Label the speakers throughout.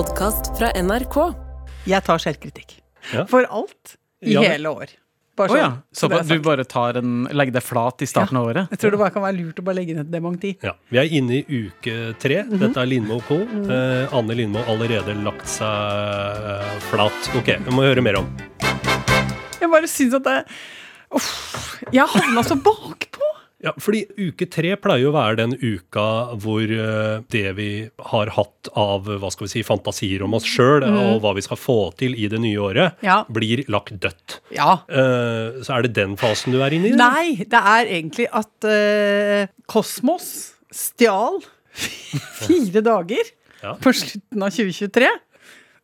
Speaker 1: podkast fra NRK.
Speaker 2: Jeg tar selvkritikk.
Speaker 3: Ja.
Speaker 2: For alt i
Speaker 3: Ja,
Speaker 2: hele år. Bare
Speaker 4: Å ja.
Speaker 2: så
Speaker 4: Så du bare tar en, legger deg flat i starten av året?
Speaker 2: Jeg tror det bare kan være lurt å bare legge ned dementi.
Speaker 3: Ja, Vi er inne i uke tre.
Speaker 2: Mhm.
Speaker 3: Dette er Lindmo Co. Eh, Anne Lindmo har allerede lagt seg eh, flat. Ok, vi må høre mer om.
Speaker 2: Jeg bare syns at det Uff. Jeg havna så bakpå.
Speaker 3: Ja, fordi uke tre pleier jo å være den uka hvor eh, det vi har hatt av hva skal vi si, fantasier om oss sjøl, og hva vi skal få til i det nye året.
Speaker 2: Ja.
Speaker 3: blir lagt dødt.
Speaker 2: Ja.
Speaker 3: Uh, så er det den fasen du er inne i? eller?
Speaker 2: Nei, det er egentlig at uh, Kosmos stjal fire dager
Speaker 3: Ja.
Speaker 2: på slutten av 2023.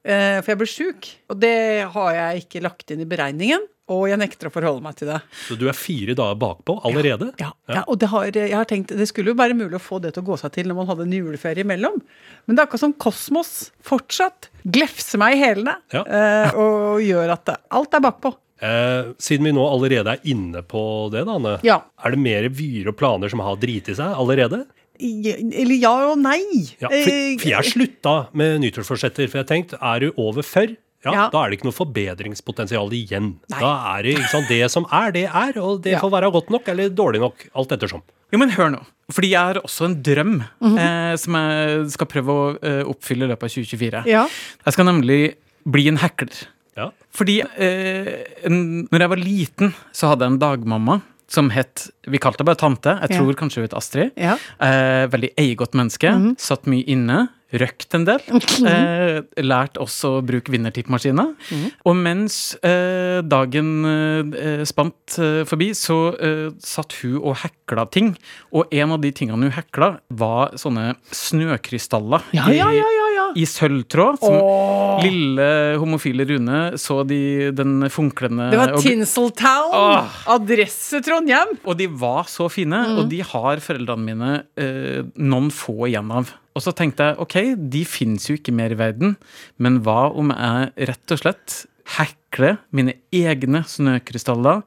Speaker 2: Uh, for jeg ble sjuk, og det har jeg ikke lagt inn i beregningen. Og jeg nekter å forholde meg til det.
Speaker 3: Så du er fire dager bakpå allerede?
Speaker 2: Ja, ja, og det, har, jeg har tenkt, det skulle jo være mulig å få det til å gå seg til når man hadde en juleferie imellom. Men det er akkurat som Kosmos fortsatt glefser meg i hælene
Speaker 3: Ja.
Speaker 2: eh, og gjør at alt er bakpå.
Speaker 3: Eh, siden vi nå allerede er inne på det, da, Anne.
Speaker 2: Ja.
Speaker 3: Er det mer vyer og planer som har driti seg allerede?
Speaker 2: Eller ja og nei.
Speaker 3: Ja, for,
Speaker 2: Eh,
Speaker 3: for jeg slutta med nyttårsforsetter, for jeg tenkte er du over før, ja,
Speaker 2: Ja.
Speaker 3: da er det ikke noe forbedringspotensial igjen.
Speaker 2: Nei.
Speaker 3: Da er det ikke sant, det som er, det er, og det
Speaker 2: Ja.
Speaker 3: får være godt nok eller dårlig nok, alt ettersom.
Speaker 4: Jo, men hør nå. Fordi jeg har også en drøm
Speaker 2: Mhm.
Speaker 4: eh, som jeg skal prøve å eh, oppfylle i løpet av 2024.
Speaker 2: Ja.
Speaker 4: Jeg skal nemlig bli en hekler.
Speaker 3: Ja.
Speaker 4: Fordi eh, en, når jeg var liten, så hadde jeg en dagmamma som het Vi kalte henne bare tante. Jeg
Speaker 2: Ja.
Speaker 4: tror kanskje hun het Astrid.
Speaker 2: Ja.
Speaker 4: Eh, veldig eiegodt menneske.
Speaker 2: Mhm.
Speaker 4: Satt mye inne. Røkt en del. Eh, lært også å bruke vinnertippmaskiner.
Speaker 2: Mhm.
Speaker 4: Og mens eh, dagen eh, spant eh, forbi, så eh, satt hun og hekla ting. Og en av de tingene hun hekla, var sånne snøkrystaller
Speaker 2: ja, ja, ja, ja.
Speaker 4: I sølvtråd. Som
Speaker 2: Åh.
Speaker 4: lille homofile Rune så de, den funklende
Speaker 2: Det var Tinseltown.
Speaker 4: Åh.
Speaker 2: Adresse Trondheim.
Speaker 4: og de var så fine,
Speaker 2: Mm.
Speaker 4: og de har foreldrene mine eh, noen få igjen av. Og så tenkte jeg ok, de fins jo ikke mer i verden, men hva om jeg rett og slett hekler mine egne snøkrystaller,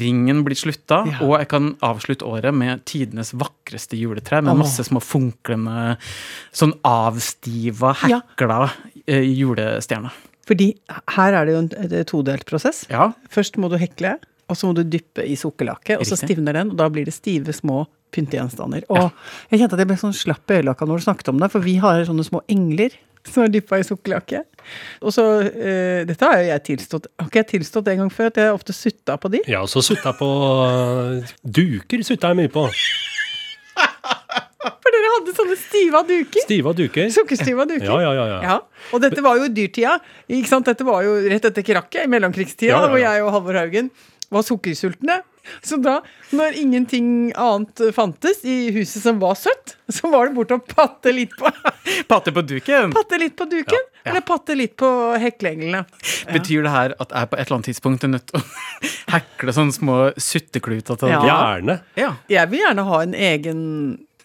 Speaker 4: ringen blir slutta,
Speaker 2: Ja.
Speaker 4: og jeg kan avslutte året med tidenes vakreste juletre med masse små funklende, sånn avstiva, hekla ja. julestjerner.
Speaker 2: Fordi her er det jo en todelt prosess.
Speaker 4: Ja.
Speaker 2: Først må du hekle, og så må du dyppe i sukkerlake, og så stivner den, og da blir det stive, små pyntegjenstander. Og jeg kjente at jeg ble sånn slapp i øyelokka når du snakket om det, for vi har sånne små engler som er dyppa i sukkerlake. Og så uh, Dette har jo jeg tilstått. Har ikke jeg tilstått en gang før at jeg ofte sutta på de?
Speaker 3: Ja, så også sutta på øh, duker, sutta jeg mye på.
Speaker 2: For dere hadde sånne stiva duker.
Speaker 3: Stiva duker.
Speaker 2: Sukkerstiva duker.
Speaker 3: Ja, ja, ja. ja.
Speaker 2: Ja, og dette var jo dyrtida. Ikke sant? Dette var jo rett etter krakket, i mellomkrigstida,
Speaker 3: ja, ja.
Speaker 2: hvor jeg og Halvor Haugen var sukkersultne. Så da, når ingenting annet fantes i huset som var søtt, så var det bort å patte litt på,
Speaker 4: Patte på duken!
Speaker 2: patte litt på duken,
Speaker 4: Ja, ja.
Speaker 2: eller patte litt på heklenglene.
Speaker 4: Betyr det her at jeg på et eller annet tidspunkt er nødt til å hekle sånne små suttekluter til
Speaker 2: Ja.
Speaker 3: Gjerne.
Speaker 4: ja.
Speaker 2: Jeg vil gjerne ha en egen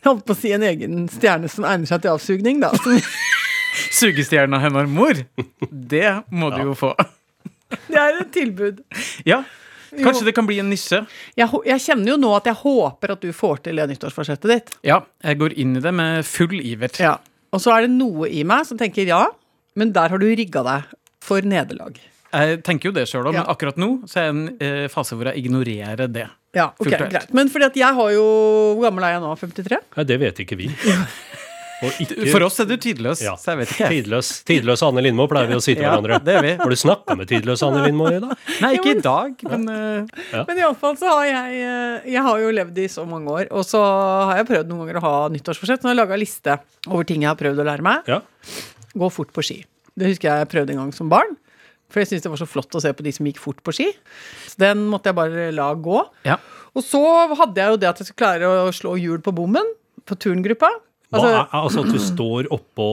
Speaker 2: holdt på å si en egen stjerne som egner seg til avsugning, da.
Speaker 4: Sugestjerna hennes mor. Det må du jo få.
Speaker 2: det er et tilbud.
Speaker 4: Ja. Kanskje det kan bli en nisje.
Speaker 2: Jeg, jeg kjenner jo nå at jeg håper at du får til det nyttårsforsettet ditt.
Speaker 4: Ja, jeg går inn i det med full iver.
Speaker 2: Ja. Og så er det noe i meg som tenker ja, men der har du rigga deg for nederlag.
Speaker 4: Jeg tenker jo det sjøl òg,
Speaker 2: Ja.
Speaker 4: men akkurat nå så er jeg i en eh, fase hvor jeg ignorerer det.
Speaker 2: Ja, ok, greit. Men fordi at jeg har jo Hvor gammel er jeg nå? 53?
Speaker 3: Nei, det vet ikke vi. Ikke
Speaker 4: For oss er du tidløs,
Speaker 3: ja.
Speaker 4: så jeg vet ikke.
Speaker 3: Tidløs, tidløs Anne Lindmo pleier vi å si til
Speaker 4: Ja,
Speaker 3: hverandre.
Speaker 4: det er vi.
Speaker 3: Har du snakka med tidløs Anne Lindmo i dag?
Speaker 4: Nei, ikke i dag, men ja.
Speaker 2: Men iallfall så har jeg eh, Jeg har jo levd i så mange år, og så har jeg prøvd noen ganger å ha nyttårsforsett. Så har jeg laga liste over ting jeg har prøvd å lære meg.
Speaker 3: Ja.
Speaker 2: Gå fort på ski. Det husker jeg jeg prøvde en gang som barn. For jeg syntes det var så flott å se på de som gikk fort på ski. Så den måtte jeg bare la gå.
Speaker 4: ja.
Speaker 2: Og så hadde jeg jo det at jeg skulle klare å slå hjul på bommen på turngruppa. Altså,
Speaker 3: er, altså at du står oppå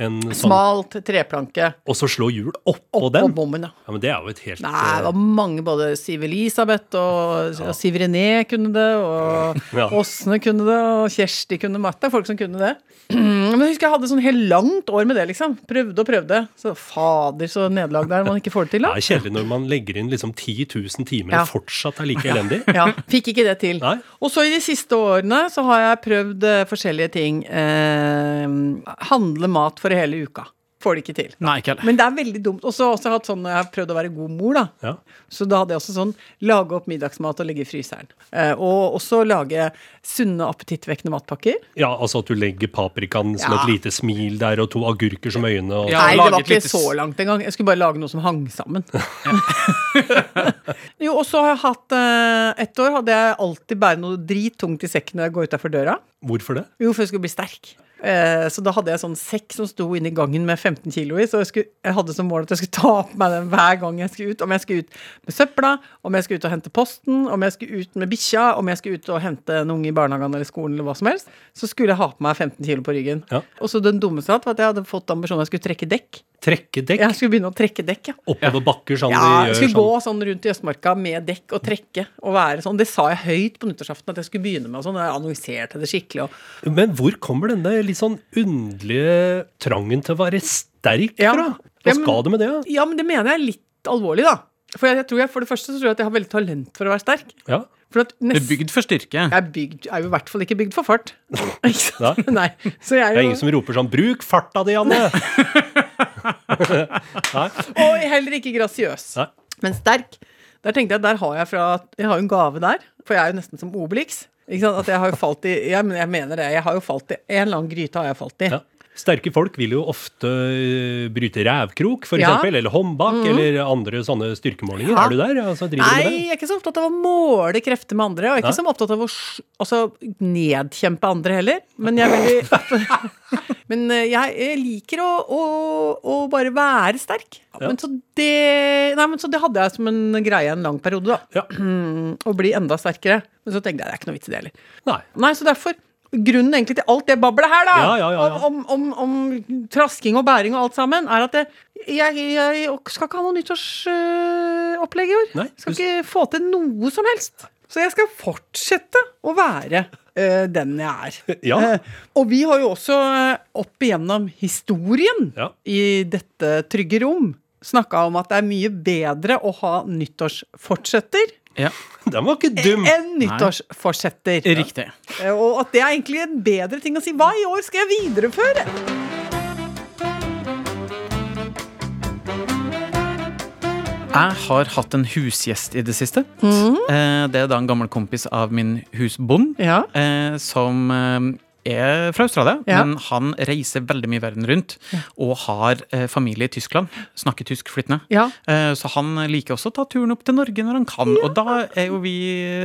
Speaker 3: en sånn
Speaker 2: smalt treplanke
Speaker 3: Og så slår hjul oppå
Speaker 2: opp
Speaker 3: den?
Speaker 2: bommen, ja.
Speaker 3: Ja, men det er jo et helt
Speaker 2: Nei, det var mange, både Siv Elisabeth og og Siv René kunne det, og
Speaker 3: Ja.
Speaker 2: Åsne kunne det, og Kjersti kunne matte. Det er folk som kunne det. Men jeg husker jeg hadde sånn helt langt år med det, liksom. Prøvde og prøvde. Så fader, så nederlag der man ikke får det til,
Speaker 3: Det
Speaker 2: da.
Speaker 3: er kjedelig når man legger inn liksom 10 000 timer
Speaker 2: Ja.
Speaker 3: og fortsatt er like elendig.
Speaker 2: Ja, Fikk ikke det til.
Speaker 3: Nei.
Speaker 2: Og så i de siste årene så har jeg prøvd eh, forskjellige ting. Eh, handle mat for hele uka. får det ikke til.
Speaker 4: Nei, ikke heller.
Speaker 2: Men det er veldig dumt. Og så har jeg hatt sånn, jeg har prøvd å være god mor, da.
Speaker 3: Ja.
Speaker 2: Så da hadde jeg også sånn lage opp middagsmat og legge i fryseren. Eh, og også lage sunne, appetittvekkende matpakker.
Speaker 3: ja, altså at du legger paprikaen som
Speaker 2: Ja.
Speaker 3: et lite smil der, og to agurker som øyne. Og...
Speaker 4: Ja.
Speaker 2: Nei, det var ikke
Speaker 4: lite
Speaker 2: så langt engang. Jeg skulle bare lage noe som hang sammen. jo, og så har jeg hatt eh, Et år hadde jeg alltid bære noe drittungt i sekken når jeg går utafor døra.
Speaker 3: Hvorfor det?
Speaker 2: Jo, for jeg skulle bli sterk. Eh, så da hadde jeg sånn sekk som sto inni i gangen med 15 kilo i. Så jeg, skulle, jeg hadde som mål at jeg skulle ta på meg den hver gang jeg skulle ut. Om jeg skulle ut med søpla, om jeg skulle ut og hente posten, om jeg skulle ut med bikkja, om jeg skulle ut og hente en unge i barnehagen eller skolen eller hva som helst, så skulle jeg ha på meg 15 kilo på ryggen.
Speaker 3: Ja.
Speaker 2: Og så den dummeste alt var at jeg hadde fått ambisjonen jeg skulle trekke dekk.
Speaker 3: Trekke dekk
Speaker 2: Jeg skulle begynne å trekke dekk, ja.
Speaker 3: oppover bakker, sånn
Speaker 2: Ja,
Speaker 3: de
Speaker 2: jeg
Speaker 3: gjør
Speaker 2: skulle
Speaker 3: sånn.
Speaker 2: gå sånn rundt i Østmarka med dekk og trekke og være sånn. Det sa jeg høyt på nyttårsaften at jeg skulle begynne med og sånn. Jeg annonserte det skikkelig. Og
Speaker 3: Men hvor kommer denne litt sånn underlige trangen til å være sterk
Speaker 2: Ja.
Speaker 3: fra?
Speaker 2: Ja,
Speaker 3: Hva
Speaker 2: men-
Speaker 3: skal du med det? da?
Speaker 2: Ja, men det mener jeg er litt alvorlig, da. For jeg, jeg tror jeg, for det første så tror jeg at jeg har veldig talent for å være sterk.
Speaker 3: Ja.
Speaker 2: For at
Speaker 4: Du er bygd for styrke.
Speaker 2: jeg er, bygd, jeg er jo i hvert fall ikke bygd for fart. Nei. Så jeg
Speaker 3: Det
Speaker 2: er
Speaker 3: ingen som roper sånn 'bruk farta di, Anne'!
Speaker 2: og heller ikke grasiøs.
Speaker 3: Nei.
Speaker 2: Men sterk. Der tenkte jeg, der har jeg fra Jeg har jo en gave der, for jeg er jo nesten som Obelix. Ikke sant? At jeg har jo falt i ja, men jeg mener det. Jeg har jo falt i En annen gryte har jeg falt i.
Speaker 3: Ja. Sterke folk vil jo ofte øh, bryte rævkrok, for
Speaker 2: Ja. eller
Speaker 3: eksempel, eller håndbak, eller andre sånne styrkemålinger.
Speaker 2: Ja.
Speaker 3: Er du der? Altså,
Speaker 2: Nei,
Speaker 3: du
Speaker 2: jeg er ikke så opptatt av å måle krefter med andre. Og jeg er ikke
Speaker 3: Nei.
Speaker 2: så opptatt av å altså, nedkjempe andre heller. Men jeg veldig Men eh, jeg liker å, å, å bare være sterk.
Speaker 3: Ja.
Speaker 2: Men så det Nei, men så det hadde jeg som en greie en lang periode, da.
Speaker 3: Ja.
Speaker 2: Å bli enda sterkere. Men så tenkte jeg det er ikke noe vits i det heller.
Speaker 3: Nei.
Speaker 2: Nei, så derfor Grunnen egentlig til alt det bablet her, da,
Speaker 3: Ja, ja, ja.
Speaker 2: Om, om, om trasking og bæring og alt sammen, er at det, jeg, jeg skal ikke ha noe nyttårsopplegg i år.
Speaker 3: Nei,
Speaker 2: skal
Speaker 3: du-
Speaker 2: ikke få til noe som helst. Så jeg skal fortsette å være eh, den jeg er.
Speaker 3: Ja.
Speaker 2: Uh, og vi har jo også eh, opp igjennom historien i dette trygge rom snakka om at det er mye bedre å ha nyttårsfortsetter
Speaker 4: Ja,
Speaker 3: Den var ikke dum!
Speaker 2: En nyttårsforsetter.
Speaker 4: Riktig.
Speaker 2: Eh, Og at det er egentlig en bedre ting å si. Hva i år skal jeg videreføre?
Speaker 4: Jeg har hatt en husgjest i det siste. Eh, Det er da en gammel kompis av min husbond,
Speaker 2: Ja.
Speaker 4: eh, som er fra Australia,
Speaker 2: Ja.
Speaker 4: men han reiser veldig mye verden rundt og har eh, familie i Tyskland. Snakker tysk flytende.
Speaker 2: Ja.
Speaker 4: Eh, Så han liker også å ta turen opp til Norge når han kan. Og da er jo vi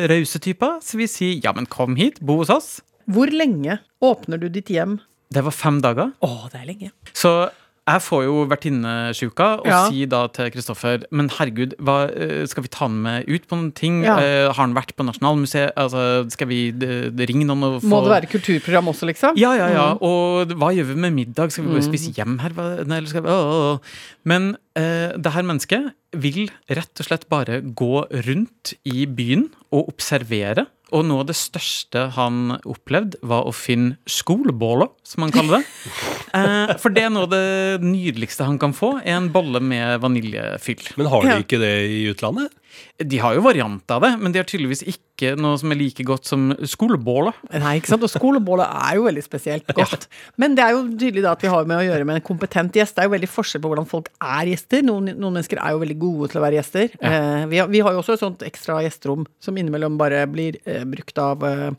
Speaker 4: rause typer, så vi sier ja, men kom hit, bo hos oss.
Speaker 2: Hvor lenge åpner du ditt hjem?
Speaker 4: Det var fem dager.
Speaker 2: Å, det er lenge.
Speaker 4: Så jeg får jo vertinnesjuka og
Speaker 2: Ja.
Speaker 4: sier da til Kristoffer Men herregud, hva, eh, skal vi ta han med ut på noen ting?
Speaker 2: Ja.
Speaker 4: Eh, har han vært på Nasjonalmuseet? Altså, skal vi ringe noen og få
Speaker 2: Må det være kulturprogram også, liksom?
Speaker 4: Ja, ja, ja. Og hva gjør vi med middag? Skal vi bare spise hjem her? Nei, eller skal vi... Men eh, det her mennesket vil rett og slett bare gå rundt i byen og observere. Og noe av det største han opplevde, var å finne skoleboller, som han kaller det. Eh, for det er noe av det nydeligste han kan få, er en bolle med vaniljefyll.
Speaker 3: Men har de ikke det i utlandet?
Speaker 4: De har jo varianter av det, men de har tydeligvis ikke noe som er like godt som skolebålet.
Speaker 2: Nei, ikke sant? Og skolebålet er jo veldig spesielt godt. Men det er jo tydelig da at vi har med å gjøre med en kompetent gjest. Det er jo veldig forskjell på hvordan folk er gjester. Noen, noen mennesker er jo veldig gode til å være gjester. Eh, vi, har, vi har jo også et sånt ekstra gjesterom som innimellom bare blir eh, brukt av eh,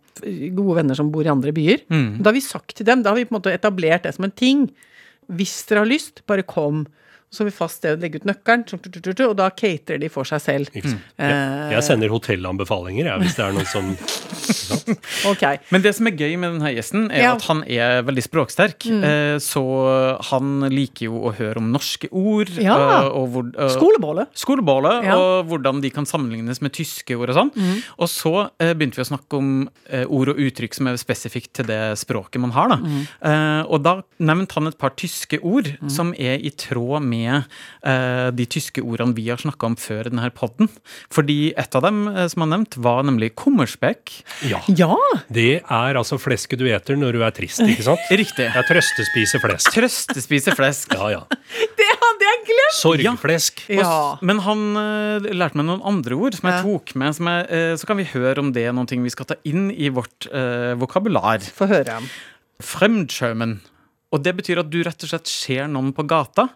Speaker 2: gode venner som bor i andre byer. Da har vi sagt til dem, da har vi på en måte etablert det som en ting. Hvis dere har lyst, bare kom. Så har vi fast sted å legge ut nøkkelen, og da caterer de for seg selv.
Speaker 3: Mm. sant?
Speaker 2: Eh,
Speaker 3: Jeg, jeg sender hotellanbefalinger, jeg, hvis det er noen som
Speaker 2: Ok.
Speaker 4: Men det som er gøy med denne gjesten, er
Speaker 2: Ja. Mm.
Speaker 4: at han er veldig språksterk. Mm. Så han liker jo å høre om norske ord.
Speaker 2: Ja.
Speaker 4: eh, Og hvor, uh,
Speaker 2: skolebålet.
Speaker 4: skolebålet
Speaker 2: Ja.
Speaker 4: og hvordan de kan sammenlignes med tyske ord og sånn.
Speaker 2: Mm.
Speaker 4: Og så uh, begynte vi å snakke om uh, ord og uttrykk som er spesifikt til det språket man har. Da.
Speaker 2: Mm.
Speaker 4: Eh, og da nevnte han et par tyske ord som er i tråd med eh, de tyske ordene vi har snakka om før i denne podden. Fordi et av dem eh, som han nevnte, var nemlig kummerspekk.
Speaker 3: Ja.
Speaker 2: Ja!
Speaker 3: Det er altså flesket du eter når du er trist, ikke sant?
Speaker 4: Riktig.
Speaker 3: Jeg trøstespise flesk.
Speaker 4: Trøstespise flesk.
Speaker 3: Ja, ja.
Speaker 2: Det hadde jeg glemt!
Speaker 3: Sorgflesk.
Speaker 2: Ja.
Speaker 4: Og Men han uh, lærte meg noen andre ord som jeg tok med. Som jeg, uh, så kan vi høre om det er noen ting vi skal ta inn i vårt uh, vokabular.
Speaker 2: Få høre.
Speaker 4: Fremdschømen. Og det betyr at du rett og slett ser noen på gata,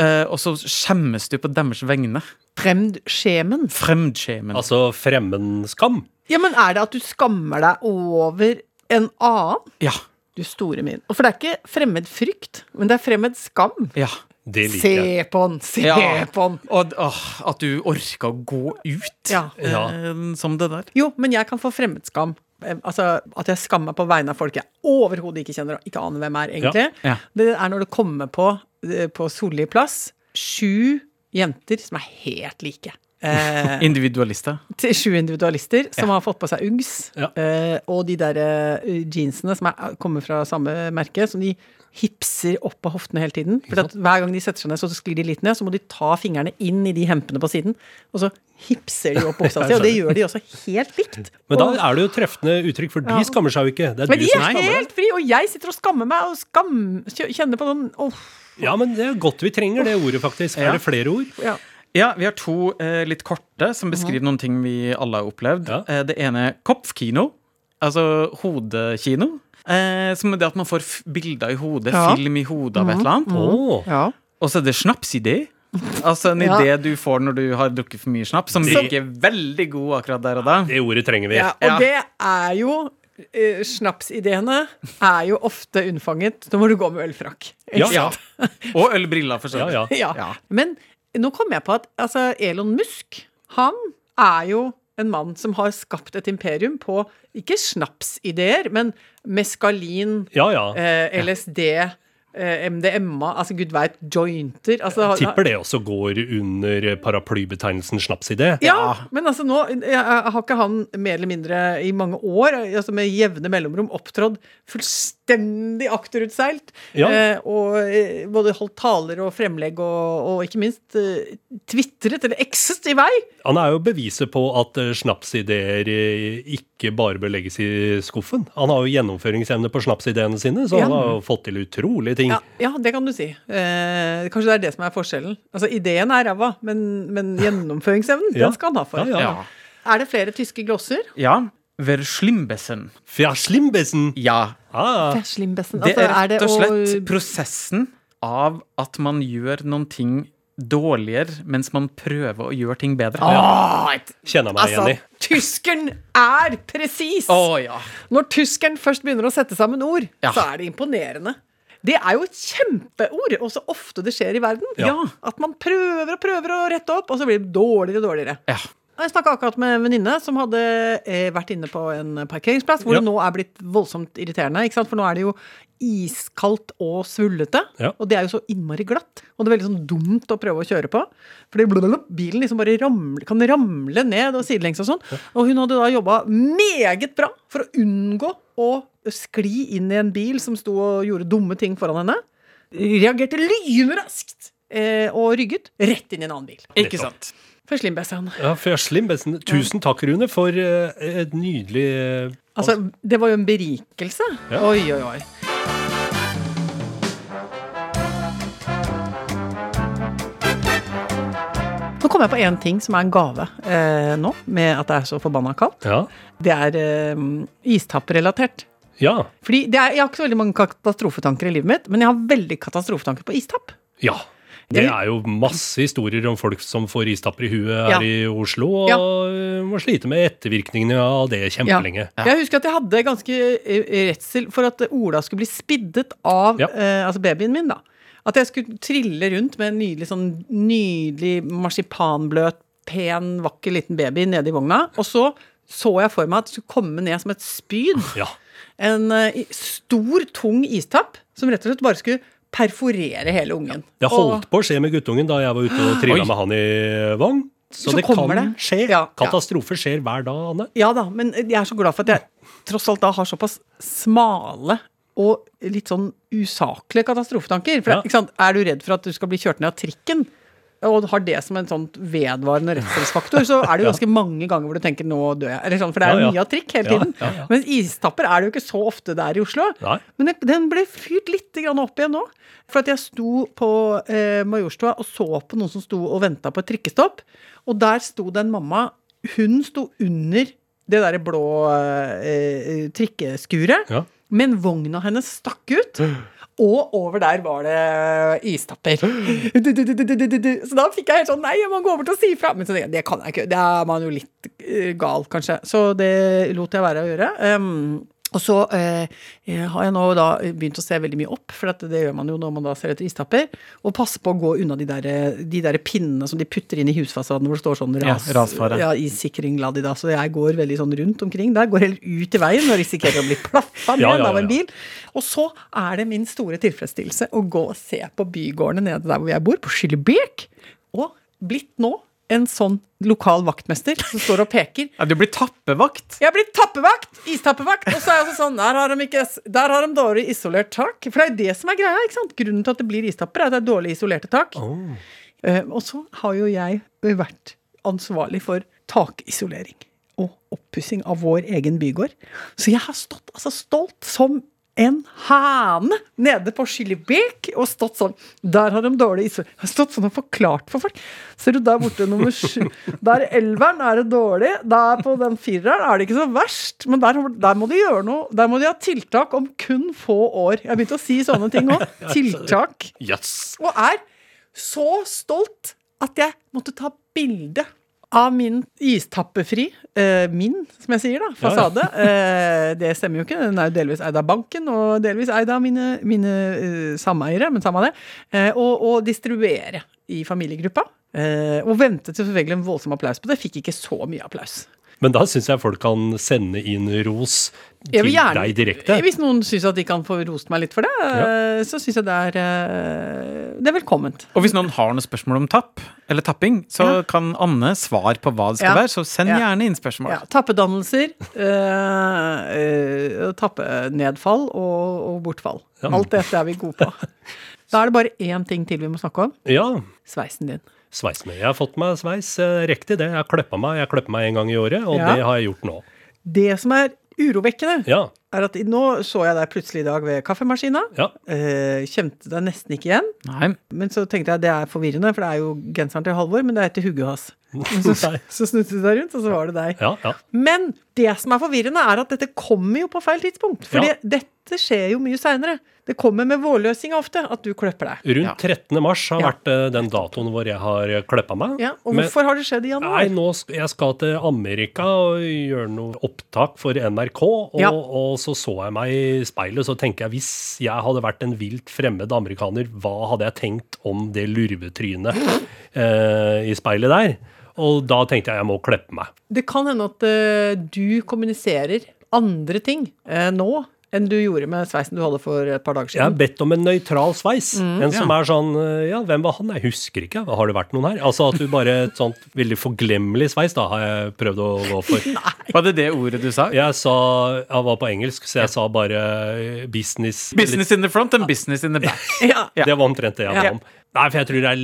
Speaker 4: Uh, og så skjemmes du på deres vegne.
Speaker 2: Fremdskjemen.
Speaker 4: Fremdskjemen.
Speaker 3: Altså fremmedskam.
Speaker 2: Ja, men er det at du skammer deg over en annen?
Speaker 4: Ja.
Speaker 2: Du store min. For det er ikke fremmed frykt, men det er fremmed skam.
Speaker 4: Ja.
Speaker 3: Det liker
Speaker 2: Se
Speaker 3: jeg.
Speaker 2: på den, se
Speaker 4: Ja.
Speaker 2: på den.
Speaker 4: Og åh, at du orker å gå ut
Speaker 2: Ja.
Speaker 3: Ja.
Speaker 4: eh, som det der.
Speaker 2: Jo, men jeg kan få fremmedskam. Eh, Altså At jeg skammer meg på vegne av folk jeg overhodet ikke kjenner og ikke aner hvem er, egentlig.
Speaker 4: Ja.
Speaker 2: Det er når det kommer på, eh, på Solli plass, sju jenter som er helt like. Eh,
Speaker 4: Individualister.
Speaker 2: til sju individualister som
Speaker 4: Ja.
Speaker 2: har fått på seg Uggs.
Speaker 3: Ja.
Speaker 2: eh, og de der eh, jeansene som er, kommer fra samme merke, som de hipser opp av hoftene hele tiden. For at hver gang de setter seg ned, så sklir de litt ned. Så må de ta fingrene inn i de hempene på siden, og så hipser de opp buksa si. Og det gjør de også helt likt.
Speaker 3: Men da er det jo treffende uttrykk, for de
Speaker 2: Ja.
Speaker 3: skammer seg jo ikke. Det er
Speaker 2: men de er helt fri, og jeg sitter og skammer meg og skam, kjenner på sånn oh.
Speaker 3: Ja, men det er godt vi trenger det ordet, faktisk. Er det flere ord?
Speaker 2: ja.
Speaker 4: Ja, vi har to eh, litt korte som beskriver noen ting vi alle har opplevd.
Speaker 3: Ja.
Speaker 4: Eh, det ene er kopfkino, altså hodekino. Eh, som er det at man får f bilder i hodet,
Speaker 2: Ja.
Speaker 4: film i hodet av et eller annet.
Speaker 3: Å,
Speaker 2: ja.
Speaker 4: Og så er det snapsidé. Altså en
Speaker 2: Ja.
Speaker 4: idé du får når du har drukket for mye snaps, som virker veldig god akkurat der og da.
Speaker 3: det ordet trenger vi.
Speaker 2: ja. Og
Speaker 4: Ja.
Speaker 2: det er jo Uh, Snapsideene er jo ofte unnfanget når du går med ølfrakk.
Speaker 3: Ja,
Speaker 4: Ja. Og ølbriller, for så
Speaker 3: Ja,
Speaker 4: vidt.
Speaker 3: ja.
Speaker 2: Ja. Men nå kom jeg på at altså, Elon Musk, han er jo en mann som har skapt et imperium på ikke snapsideer, men meskalin,
Speaker 3: Ja, ja.
Speaker 2: eh, LSD, eh, MDMA, altså gud veit, jointer. Altså,
Speaker 3: Tipper det også går under paraplybetegnelsen snapsidé.
Speaker 2: Ja, men altså nå jeg, jeg, har ikke han mer eller mindre i mange år, altså med jevne mellomrom, opptrådt fullstendig akterutseilt.
Speaker 3: Ja.
Speaker 2: Eh, og eh, både holdt taler og fremlegg og, og ikke minst eh, tvitret, eller ekset i vei.
Speaker 3: Han er jo beviset på at eh, snapsideer eh, ikke bare bør legges i skuffen. Han har jo gjennomføringsevne på snapsideene sine, så
Speaker 2: Ja.
Speaker 3: han har jo fått til utrolige ting.
Speaker 2: Ja, ja det kan du si. Eh, kanskje det er det som er forskjellen. Altså, Ideen er ræva, men, men gjennomføringsevnen,
Speaker 3: Ja.
Speaker 2: den skal han ha for.
Speaker 3: Ja, ja.
Speaker 4: Ja.
Speaker 2: Er det flere tyske glosser?
Speaker 4: ja. Verschlimbessen.
Speaker 3: Verslimbesen
Speaker 4: Ja.
Speaker 3: Ah.
Speaker 4: Det
Speaker 2: Altså,
Speaker 4: er rett og slett
Speaker 2: å-
Speaker 4: prosessen av at man gjør noen ting dårligere mens man prøver å gjøre ting bedre.
Speaker 2: Ah, et-
Speaker 3: kjenner meg
Speaker 2: Altså,
Speaker 3: igjen i.
Speaker 2: tyskeren er presis!
Speaker 4: Oh, ja.
Speaker 2: Når tyskeren først begynner å sette sammen ord,
Speaker 4: Ja.
Speaker 2: så er det imponerende. Det er jo et kjempeord, og så ofte det skjer i verden.
Speaker 3: Ja.
Speaker 2: At man prøver og prøver å rette opp, og så blir det dårligere og dårligere.
Speaker 4: ja.
Speaker 2: Jeg snakka akkurat med en venninne som hadde eh, vært inne på en parkeringsplass, hvor
Speaker 3: Ja.
Speaker 2: det nå er blitt voldsomt irriterende. Ikke sant? For nå er det jo iskaldt og svullete,
Speaker 3: Ja.
Speaker 2: og det er jo så innmari glatt. Og det er veldig sånn dumt å prøve å kjøre på. Fordi blablabla, bilen liksom bare ramle, kan ramle ned og sidelengs og sånn. Og hun hadde da jobba meget bra for å unngå å skli inn i en bil som sto og gjorde dumme ting foran henne. Reagerte lynraskt eh, og rygget rett inn i en annen bil.
Speaker 4: Ikke sant.
Speaker 2: For slimbesen.
Speaker 3: Ja, for slimbesen. Tusen takk, Rune, for eh, et nydelig eh,
Speaker 2: Altså, det var jo en berikelse.
Speaker 3: Ja.
Speaker 2: Oi, oi, oi. Nå kom jeg på én ting som er en gave eh, nå, med at det er så forbanna kaldt.
Speaker 3: Ja.
Speaker 2: Det er eh, istapprelatert.
Speaker 3: Ja.
Speaker 2: Fordi det er, Jeg har ikke så veldig mange katastrofetanker i livet mitt, men jeg har veldig katastrofetanker på istapp.
Speaker 3: ja. Det er jo masse historier om folk som får istapper i huet her
Speaker 2: Ja.
Speaker 3: i Oslo, og
Speaker 2: Ja.
Speaker 3: må slite med ettervirkningene av det kjempelenge.
Speaker 2: Jeg husker at jeg hadde ganske eh, redsel for at Ola skulle bli spiddet av
Speaker 3: Ja.
Speaker 2: eh, altså babyen min. da. At jeg skulle trille rundt med en nydelig, sånn, nydelig marsipanbløt, pen, vakker liten baby nede i vogna. Og så så jeg for meg at det skulle komme ned som et spyd
Speaker 3: Ja.
Speaker 2: en uh, stor, tung istapp som rett og slett bare skulle perforere hele ungen.
Speaker 3: Det holdt på å skje med guttungen da jeg var ute og trilla med han i vogn. Så,
Speaker 2: Så
Speaker 3: det kan
Speaker 2: det.
Speaker 3: skje.
Speaker 2: Ja, ja.
Speaker 3: Katastrofer skjer hver dag, Anne.
Speaker 2: Ja da, men jeg er så glad for at jeg tross alt da har såpass smale og litt sånn usaklige katastrofetanker. For
Speaker 3: Ja.
Speaker 2: ikke sant? Er du redd for at du skal bli kjørt ned av trikken, og har det som en sånn vedvarende redselsfaktor, så er det jo ganske mange ganger hvor du tenker 'nå dør jeg'. Eller sånn, for det er
Speaker 3: Ja, ja.
Speaker 2: mye av trikk hele tiden.
Speaker 3: ja.
Speaker 2: Mens istapper er det jo ikke så ofte der i Oslo.
Speaker 3: Nei.
Speaker 2: Men den ble fyrt litt grann opp igjen nå. For at jeg sto på eh, Majorstua og så på noen som sto og venta på et trikkestopp. Og der sto det en mamma. Hun sto under det derre blå eh, trikkeskuret.
Speaker 3: Ja.
Speaker 2: Men vogna hennes stakk ut. Og over der var det istapper. Så da fikk jeg helt sånn Nei, jeg må gå over til å si ifra. Men så, det kan jeg ikke. Det er man jo litt eh, gal, kanskje. Så det lot jeg være å gjøre. Um, og så eh, har jeg nå da begynt å se veldig mye opp, for det gjør man jo når man da ser etter istapper. Og passe på å gå unna de der, de der pinnene som de putter inn i husfasaden hvor det står sånn ras,
Speaker 4: Ja, rasfare.
Speaker 2: Ja, issikring la de da. Så jeg går veldig sånn rundt omkring der. Går helt ut i veien og risikerer å bli plaffa ned
Speaker 3: Ja, ja,
Speaker 2: av en bil. Og så er det min store tilfredsstillelse å gå og se på bygårdene nede der hvor jeg bor, på Skillebekk. Og blitt nå en sånn lokal vaktmester som står og peker.
Speaker 4: Ja, du blir tappevakt.
Speaker 2: Jeg blir tappevakt! Istappevakt! Og så er jeg også sånn, der har de, ikke, der har de dårlig isolert tak. For det er jo det som er greia. ikke sant? Grunnen til at det blir istapper, er at det er dårlig isolerte tak. Eh, og så har jo jeg vært ansvarlig for takisolering og oppussing av vår egen bygård. Så jeg har stått altså stolt som en hane nede på Skillebekk og stått sånn Der har de dårlig. Jeg har stått sånn og forklart for folk. Ser du der borte nummer sju Der elveren er det dårlig. Der på den fireren er det ikke så verst. Men der, der må de gjøre noe. Der må de ha tiltak om kun få år. Jeg begynte å si sånne ting òg. Tiltak.
Speaker 3: Yes.
Speaker 2: Og er så stolt at jeg måtte ta bilde av min istappefri, eh, min, som jeg sier, da, fasade. Eh, det stemmer jo ikke. Den er jo delvis eid av banken, og delvis eid av mine, mine uh, sameiere, men samme det. Eh, og, og distribuere i familiegruppa. Eh, og ventet selvfølgelig en voldsom applaus på det. Fikk ikke så mye applaus.
Speaker 3: Men da syns jeg folk kan sende inn ros til
Speaker 2: gjerne,
Speaker 3: deg direkte.
Speaker 2: Hvis noen syns at de kan få rost meg litt for det, ja. så syns jeg det er, eh, det er velkomment.
Speaker 4: Og hvis noen har noen spørsmål om tapp, eller tapping, så
Speaker 2: Ja.
Speaker 4: kan Anne svare på hva det skal
Speaker 2: Ja.
Speaker 4: være. Så send
Speaker 2: Ja.
Speaker 4: gjerne inn spørsmål.
Speaker 2: Ja, tappedannelser, øh, eh, tappenedfall og, og bortfall. Alt dette er vi gode på. Da er det bare én ting til vi må snakke om.
Speaker 3: Ja.
Speaker 2: Sveisen din.
Speaker 3: Sveis med. Jeg har fått meg sveis. eh, Riktig det. Jeg klippa meg. Jeg klipper meg en gang i året, og
Speaker 2: Ja.
Speaker 3: det har jeg gjort nå.
Speaker 2: Det som er urovekkende,
Speaker 3: Ja.
Speaker 2: er at nå så jeg deg plutselig i dag ved kaffemaskina.
Speaker 3: Ja.
Speaker 2: Eh, kjente deg nesten ikke igjen.
Speaker 4: Nei.
Speaker 2: Men så tenkte jeg det er forvirrende, for det er jo genseren til Halvor, men det er til hugget hans. Men Så,
Speaker 3: Nei.
Speaker 2: så snudde du deg rundt, og så var det deg.
Speaker 3: Ja, ja.
Speaker 2: Men det som er forvirrende, er at dette kommer jo på feil tidspunkt. For
Speaker 3: Ja.
Speaker 2: dette skjer jo mye seinere. Det kommer med vårløsninga ofte, at du klipper deg.
Speaker 3: Rundt 13. mars har
Speaker 2: Ja.
Speaker 3: vært eh, den datoen hvor jeg har klippa meg.
Speaker 2: Ja, og
Speaker 3: Men-
Speaker 2: hvorfor har det skjedd i
Speaker 3: Nei,
Speaker 2: januar?
Speaker 3: nå skal, jeg skal til Amerika og gjøre noe opptak for NRK, og,
Speaker 2: Ja.
Speaker 3: og så så jeg meg i speilet, så tenker jeg hvis jeg hadde vært en vilt fremmed amerikaner, hva hadde jeg tenkt om det lurvetrynet eh, i speilet der? Og da tenkte jeg jeg må kleppe meg.
Speaker 2: Det kan hende at uh, du kommuniserer andre ting uh, nå enn du gjorde med sveisen du hadde for et par dager siden.
Speaker 3: Jeg har bedt om en nøytral sveis.
Speaker 2: Mm.
Speaker 3: en som er sånn eh, Ja, hvem var han? Jeg husker ikke. Har det vært noen her? Altså at du bare et sånt veldig forglemmelig sveis, da har jeg prøvd å gå for.
Speaker 4: Var det det ordet du sa?
Speaker 3: Jeg sa Jeg var på engelsk, så jeg sa bare business.
Speaker 4: Business in the front and business in the back.
Speaker 2: Ja.
Speaker 4: Ja.
Speaker 3: Det var omtrent det jeg ba
Speaker 2: Ja.
Speaker 3: om. Nei, for jeg tror det er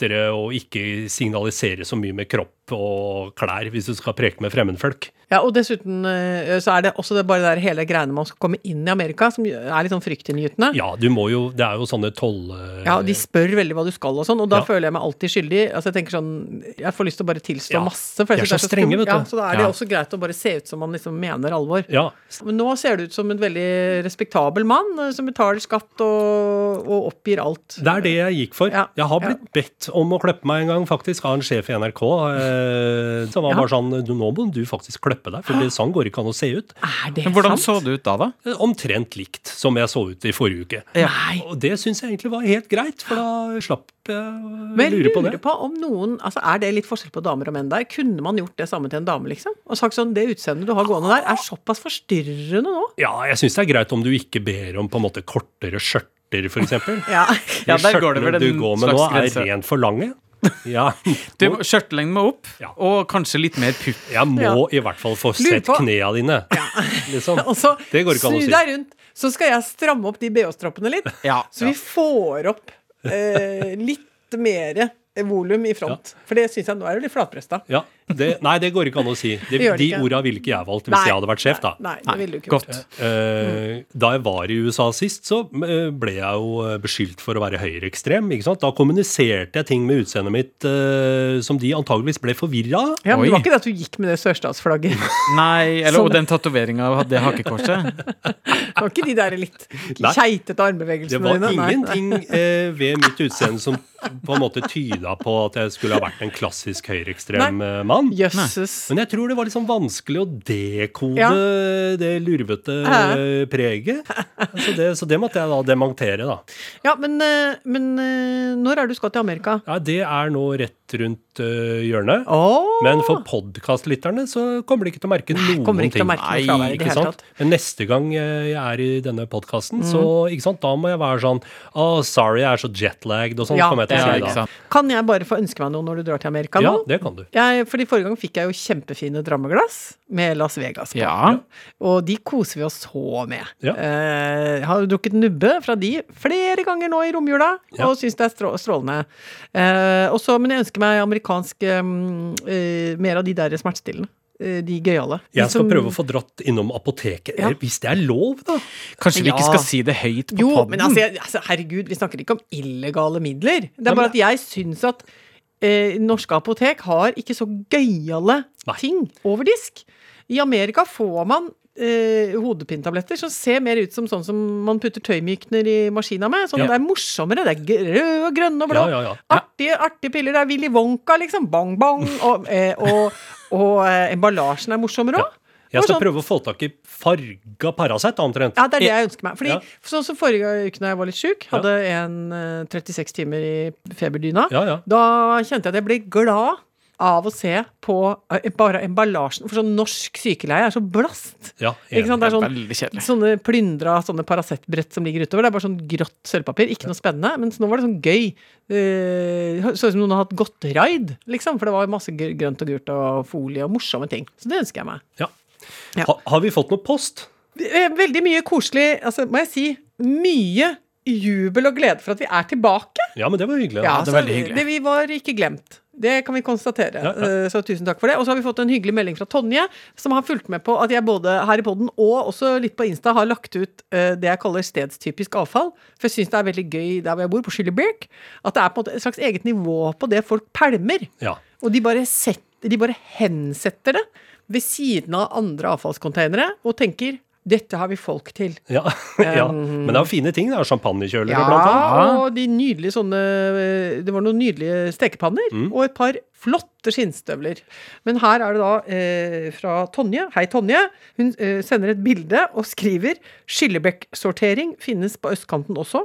Speaker 3: lettere å ikke signalisere så mye med kropp og klær hvis du skal preke med fremmedfolk.
Speaker 2: ja, og dessuten eh, så er det også det bare der hele greiene med å komme inn i Amerika, som er litt sånn fryktinngytende.
Speaker 3: Ja, du må jo Det er jo sånne toll... eh,
Speaker 2: Ja, de spør veldig hva du skal og sånn, og da
Speaker 3: Ja.
Speaker 2: føler jeg meg alltid skyldig. Altså Jeg tenker sånn Jeg får lyst til å bare tilstå
Speaker 3: Ja.
Speaker 2: masse. For jeg
Speaker 3: De er så,
Speaker 2: så
Speaker 3: strenge, vet du.
Speaker 2: Ja, så da er det
Speaker 3: Ja.
Speaker 2: også greit å bare se ut som man liksom mener alvor.
Speaker 3: Ja.
Speaker 2: Men nå ser du ut som en veldig respektabel mann eh, som betaler skatt og, og oppgir alt.
Speaker 3: Det er det jeg gikk for.
Speaker 2: Ja,
Speaker 3: Jeg har blitt bedt om å klippe meg en gang, faktisk, av en sjef i NRK. Eh, som var
Speaker 2: Ja.
Speaker 3: bare sånn "Du, Nå må du faktisk klippe deg, for det, sånn går ikke an å se ut.
Speaker 2: Er det
Speaker 4: Men hvordan
Speaker 2: sant?
Speaker 4: så det ut da, da?
Speaker 3: Eh, Omtrent likt som jeg så ut i forrige uke.
Speaker 2: Nei.
Speaker 3: Og det syns jeg egentlig var helt greit, for da slapp jeg å
Speaker 2: Men
Speaker 3: lure på
Speaker 2: lurer
Speaker 3: det.
Speaker 2: på om noen altså Er det litt forskjell på damer og menn der? Kunne man gjort det samme til en dame, liksom? Og sagt sånn Det utseendet du har gående der, er såpass forstyrrende nå.
Speaker 3: Ja, jeg syns det er greit om du ikke ber om på en måte kortere skjørter, f.eks.
Speaker 2: Ja.
Speaker 4: Ja, der går det vel
Speaker 3: du går med nå, er rent for lange. Ja.
Speaker 4: Du, Skjørtelengden må opp,
Speaker 3: Ja.
Speaker 4: og kanskje litt mer pupp.
Speaker 3: Jeg må
Speaker 2: Ja.
Speaker 3: i hvert fall få sett
Speaker 2: knærne
Speaker 3: dine. dine. Liksom.
Speaker 2: Så
Speaker 3: Det går ikke an å
Speaker 2: snu
Speaker 3: si.
Speaker 2: deg rundt, så skal jeg stramme opp de BH-stroppene litt.
Speaker 4: Ja.
Speaker 2: Så vi får opp eh, litt mer volum i front. For det syns jeg nå er jo litt flatbrøsta.
Speaker 3: Ja, det, nei, det går ikke an å si. Det,
Speaker 2: Det det
Speaker 3: de orda ville ikke jeg valgt hvis
Speaker 2: Nei.
Speaker 3: jeg hadde vært sjef, da.
Speaker 2: Nei, det ville du ikke
Speaker 4: Godt.
Speaker 2: gjort.
Speaker 3: Eh, Da jeg var i USA sist, så eh, ble jeg jo eh, beskyldt for å være høyreekstrem. ikke? Da kommuniserte jeg ting med utseendet mitt uh, som de antageligvis ble forvirra av.
Speaker 2: Ja, men
Speaker 4: Oi.
Speaker 2: det var ikke det at du gikk med det sørstatsflagget.
Speaker 4: Nei, eller
Speaker 2: Sånn.
Speaker 4: og den tatoveringa av det hakekorset.
Speaker 2: Det var ikke de der litt
Speaker 3: Nei.
Speaker 2: keitete
Speaker 3: Det
Speaker 2: armbevegelsene
Speaker 3: var
Speaker 2: dine. Nei, nei.
Speaker 3: ingenting uh, ved mitt utseende som på en måte tyda på at jeg skulle ha vært en klassisk høyreekstrem eh, mann.
Speaker 2: Jøsses.
Speaker 3: Men jeg tror det var liksom vanskelig å dekode
Speaker 2: Ja.
Speaker 3: det lurvete eh, preget. Så det, så det måtte jeg da dementere, da.
Speaker 2: Ja, men, eh, men eh, når er du skal til Amerika?
Speaker 3: Ja, Det er nå rett rundt eh, hjørnet.
Speaker 2: Oh.
Speaker 3: Men for podkastlytterne så kommer de ikke til å merke noen
Speaker 2: kommer ikke til
Speaker 3: ting.
Speaker 2: å merke noe
Speaker 3: Nei, ikke sant? Men neste gang jeg er i denne podkasten, så
Speaker 2: Mm.
Speaker 3: ikke sant, da må jeg være sånn oh, sorry, jeg er så jetlagd, og sånn
Speaker 2: Ja,
Speaker 3: kommer jeg til å si da.
Speaker 2: Kan jeg bare få ønske meg noe når du drar til Amerika nå?
Speaker 3: Ja, det kan du.
Speaker 2: Jeg, fordi Forrige gang fikk jeg jo kjempefine drammeglass med Las Vegas på.
Speaker 4: Ja.
Speaker 2: Og de koser vi oss så med.
Speaker 3: Ja.
Speaker 2: Eh, jeg har drukket nubbe fra de flere ganger nå i romjula,
Speaker 3: Ja.
Speaker 2: og syns det er strå strålende. Eh, også, men jeg ønsker meg amerikansk eh, eh, mer av de der smertestillende. Eh, de gøyale.
Speaker 3: Jeg skal
Speaker 2: som-
Speaker 3: prøve å få dratt innom apoteket,
Speaker 2: Ja.
Speaker 3: hvis det er lov, da.
Speaker 4: Kanskje vi ikke skal si det høyt på
Speaker 2: Jo,
Speaker 4: podden?
Speaker 2: men altså, altså, herregud, vi snakker ikke om illegale midler. Det er bare at jeg syns at eh, norske apotek har ikke så gøyale ting over disk. I Amerika får man eh, hodepinetabletter som ser mer ut som sånn som man putter tøymykner i maskina med. Sånn,
Speaker 3: Ja.
Speaker 2: Det er morsommere. Det er rød og grønne og blå.
Speaker 3: Ja, ja, ja.
Speaker 2: Artige, artige piller. Det er Willy Wonka, liksom. Bang, bang. Og, eh, og, og eh, emballasjen er morsommere òg.
Speaker 3: Jeg skal
Speaker 2: sånn-
Speaker 3: prøve å få tak i farga Paracet, omtrent.
Speaker 2: Ja, det er det jeg ønsker meg. Fordi,
Speaker 3: Ja.
Speaker 2: Sånn som forrige uke når jeg var litt sjuk, hadde en eh, 36 timer i feberdyna.
Speaker 3: Ja, ja.
Speaker 2: Da kjente jeg at jeg ble glad av å se på eh, bare emballasjen. For sånn norsk sykeleie er så blast.
Speaker 3: ja
Speaker 2: Ikke sant? Det er sånn, sånne plyndra sånne Paracet-brett som ligger utover. Det er bare sånn grått sølvpapir. Ikke noe spennende. Mens nå var det sånn gøy. Uh, så ut som noen har hatt godteraid, liksom. For det var masse grønt og gult og folie og morsomme ting. Så det ønsker jeg meg.
Speaker 3: ja.
Speaker 2: Ja.
Speaker 3: Ha, har vi fått noe post?
Speaker 2: Eh, Veldig mye koselig, altså må jeg si, mye jubel og glede for at vi er tilbake.
Speaker 3: Ja, men det var hyggelig.
Speaker 2: Ja,
Speaker 4: det
Speaker 2: var
Speaker 4: veldig hyggelig.
Speaker 2: Det vi var ikke glemt. Det kan vi konstatere.
Speaker 3: Ja, ja.
Speaker 2: Eh, Så tusen takk for det. Og så har vi fått en hyggelig melding fra Tonje, som har fulgt med på at jeg både her i podden og også litt på Insta har lagt ut eh, det jeg kaller stedstypisk avfall. For jeg syns det er veldig gøy der hvor jeg bor, på Skillebjerg, at det er på en måte et slags eget nivå på det folk pælmer.
Speaker 3: Ja.
Speaker 2: Og de bare, setter, de bare hensetter det ved siden av andre avfallskonteinere og tenker dette har vi folk til.
Speaker 3: Ja. ja. Men det er jo fine ting. Det er champagnekjølere,
Speaker 2: Ja,
Speaker 3: blant annet.
Speaker 2: og de nydelige sånne Det var noen nydelige stekepanner
Speaker 3: Mm.
Speaker 2: og et par flotte skinnstøvler. Men her er det da eh, fra Tonje. Hei, Tonje. Hun eh, sender et bilde og skriver 'Skillebekksortering finnes på østkanten også'.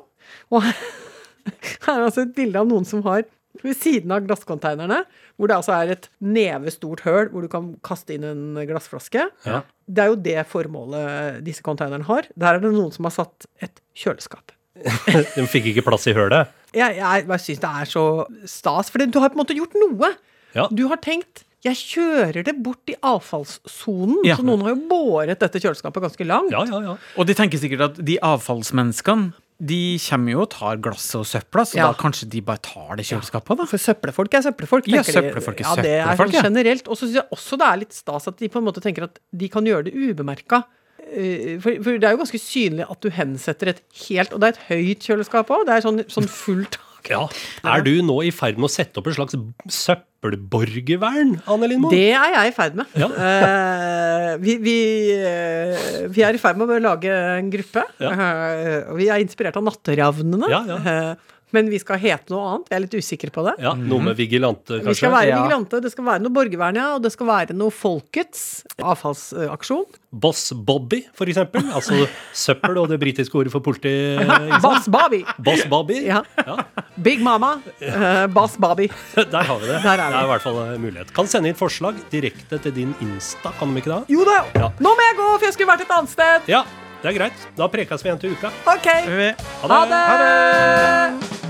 Speaker 2: Og her er altså et bilde av noen som har ved siden av glasscontainerne, hvor det altså er et nevestort høl hvor du kan kaste inn en glassflaske.
Speaker 3: Ja.
Speaker 2: Det er jo det formålet disse konteinerne har. Der er det noen som har satt et kjøleskap.
Speaker 3: De fikk ikke plass i hølet.
Speaker 2: Jeg, jeg, jeg syns det er så stas, for du har på en måte gjort noe.
Speaker 3: Ja.
Speaker 2: Du har tenkt jeg kjører det bort i avfallssonen.
Speaker 4: Ja.
Speaker 2: Så noen har jo båret dette kjøleskapet ganske langt.
Speaker 3: Ja, ja, ja.
Speaker 4: Og de tenker sikkert at de avfallsmenneskene de kommer jo og tar glasset og søpla, så
Speaker 2: Ja.
Speaker 4: da kanskje de bare tar det kjøleskapet, da.
Speaker 2: For søppelfolk er søppelfolk.
Speaker 4: Ja, søppelfolk er
Speaker 2: ja, det er
Speaker 4: søppelfolk,
Speaker 2: sånn generelt. Og så syns jeg også det er litt stas at de på en måte tenker at de kan gjøre det ubemerka. Eh, For, for det er jo ganske synlig at du hensetter et helt Og det er et høyt kjøleskap òg. Det er sånn, sånn fullt
Speaker 3: ja. Er du nå i ferd med å sette opp et slags søppelborgervern, Anne Lindmo?
Speaker 2: Det er jeg i ferd med.
Speaker 3: Ja.
Speaker 2: Eh, vi, vi, eh, vi er i ferd med å lage en gruppe.
Speaker 3: Ja.
Speaker 2: Eh, vi er inspirert av Natteravnene.
Speaker 3: Ja, ja.
Speaker 2: Men vi skal hete noe annet. Jeg er litt usikker på det.
Speaker 3: Ja, Noe med vigilante, kanskje?
Speaker 2: Vi skal være
Speaker 4: Ja.
Speaker 2: vigilante, det skal være noe borgervern, ja, og det skal være noe folkets avfallsaksjon.
Speaker 3: Boss Bobby, for eksempel. Altså søppel og det britiske ordet for politi.
Speaker 2: Boss Bobby!
Speaker 3: Boss Bobby.
Speaker 2: Ja.
Speaker 3: Ja,
Speaker 2: Big Mama. Uh, Boss Bobby.
Speaker 3: Der har vi det.
Speaker 2: Der er
Speaker 3: det er i hvert fall en mulighet. Kan sende inn forslag direkte til din Insta, kan de ikke det?
Speaker 2: Jo da!
Speaker 3: Ja.
Speaker 2: Nå må jeg gå, for jeg skulle vært et annet sted.
Speaker 3: Ja, det er greit. Da prekes vi igjen til uka.
Speaker 2: OK.
Speaker 4: Vi-
Speaker 3: Ha det!
Speaker 2: Ha det!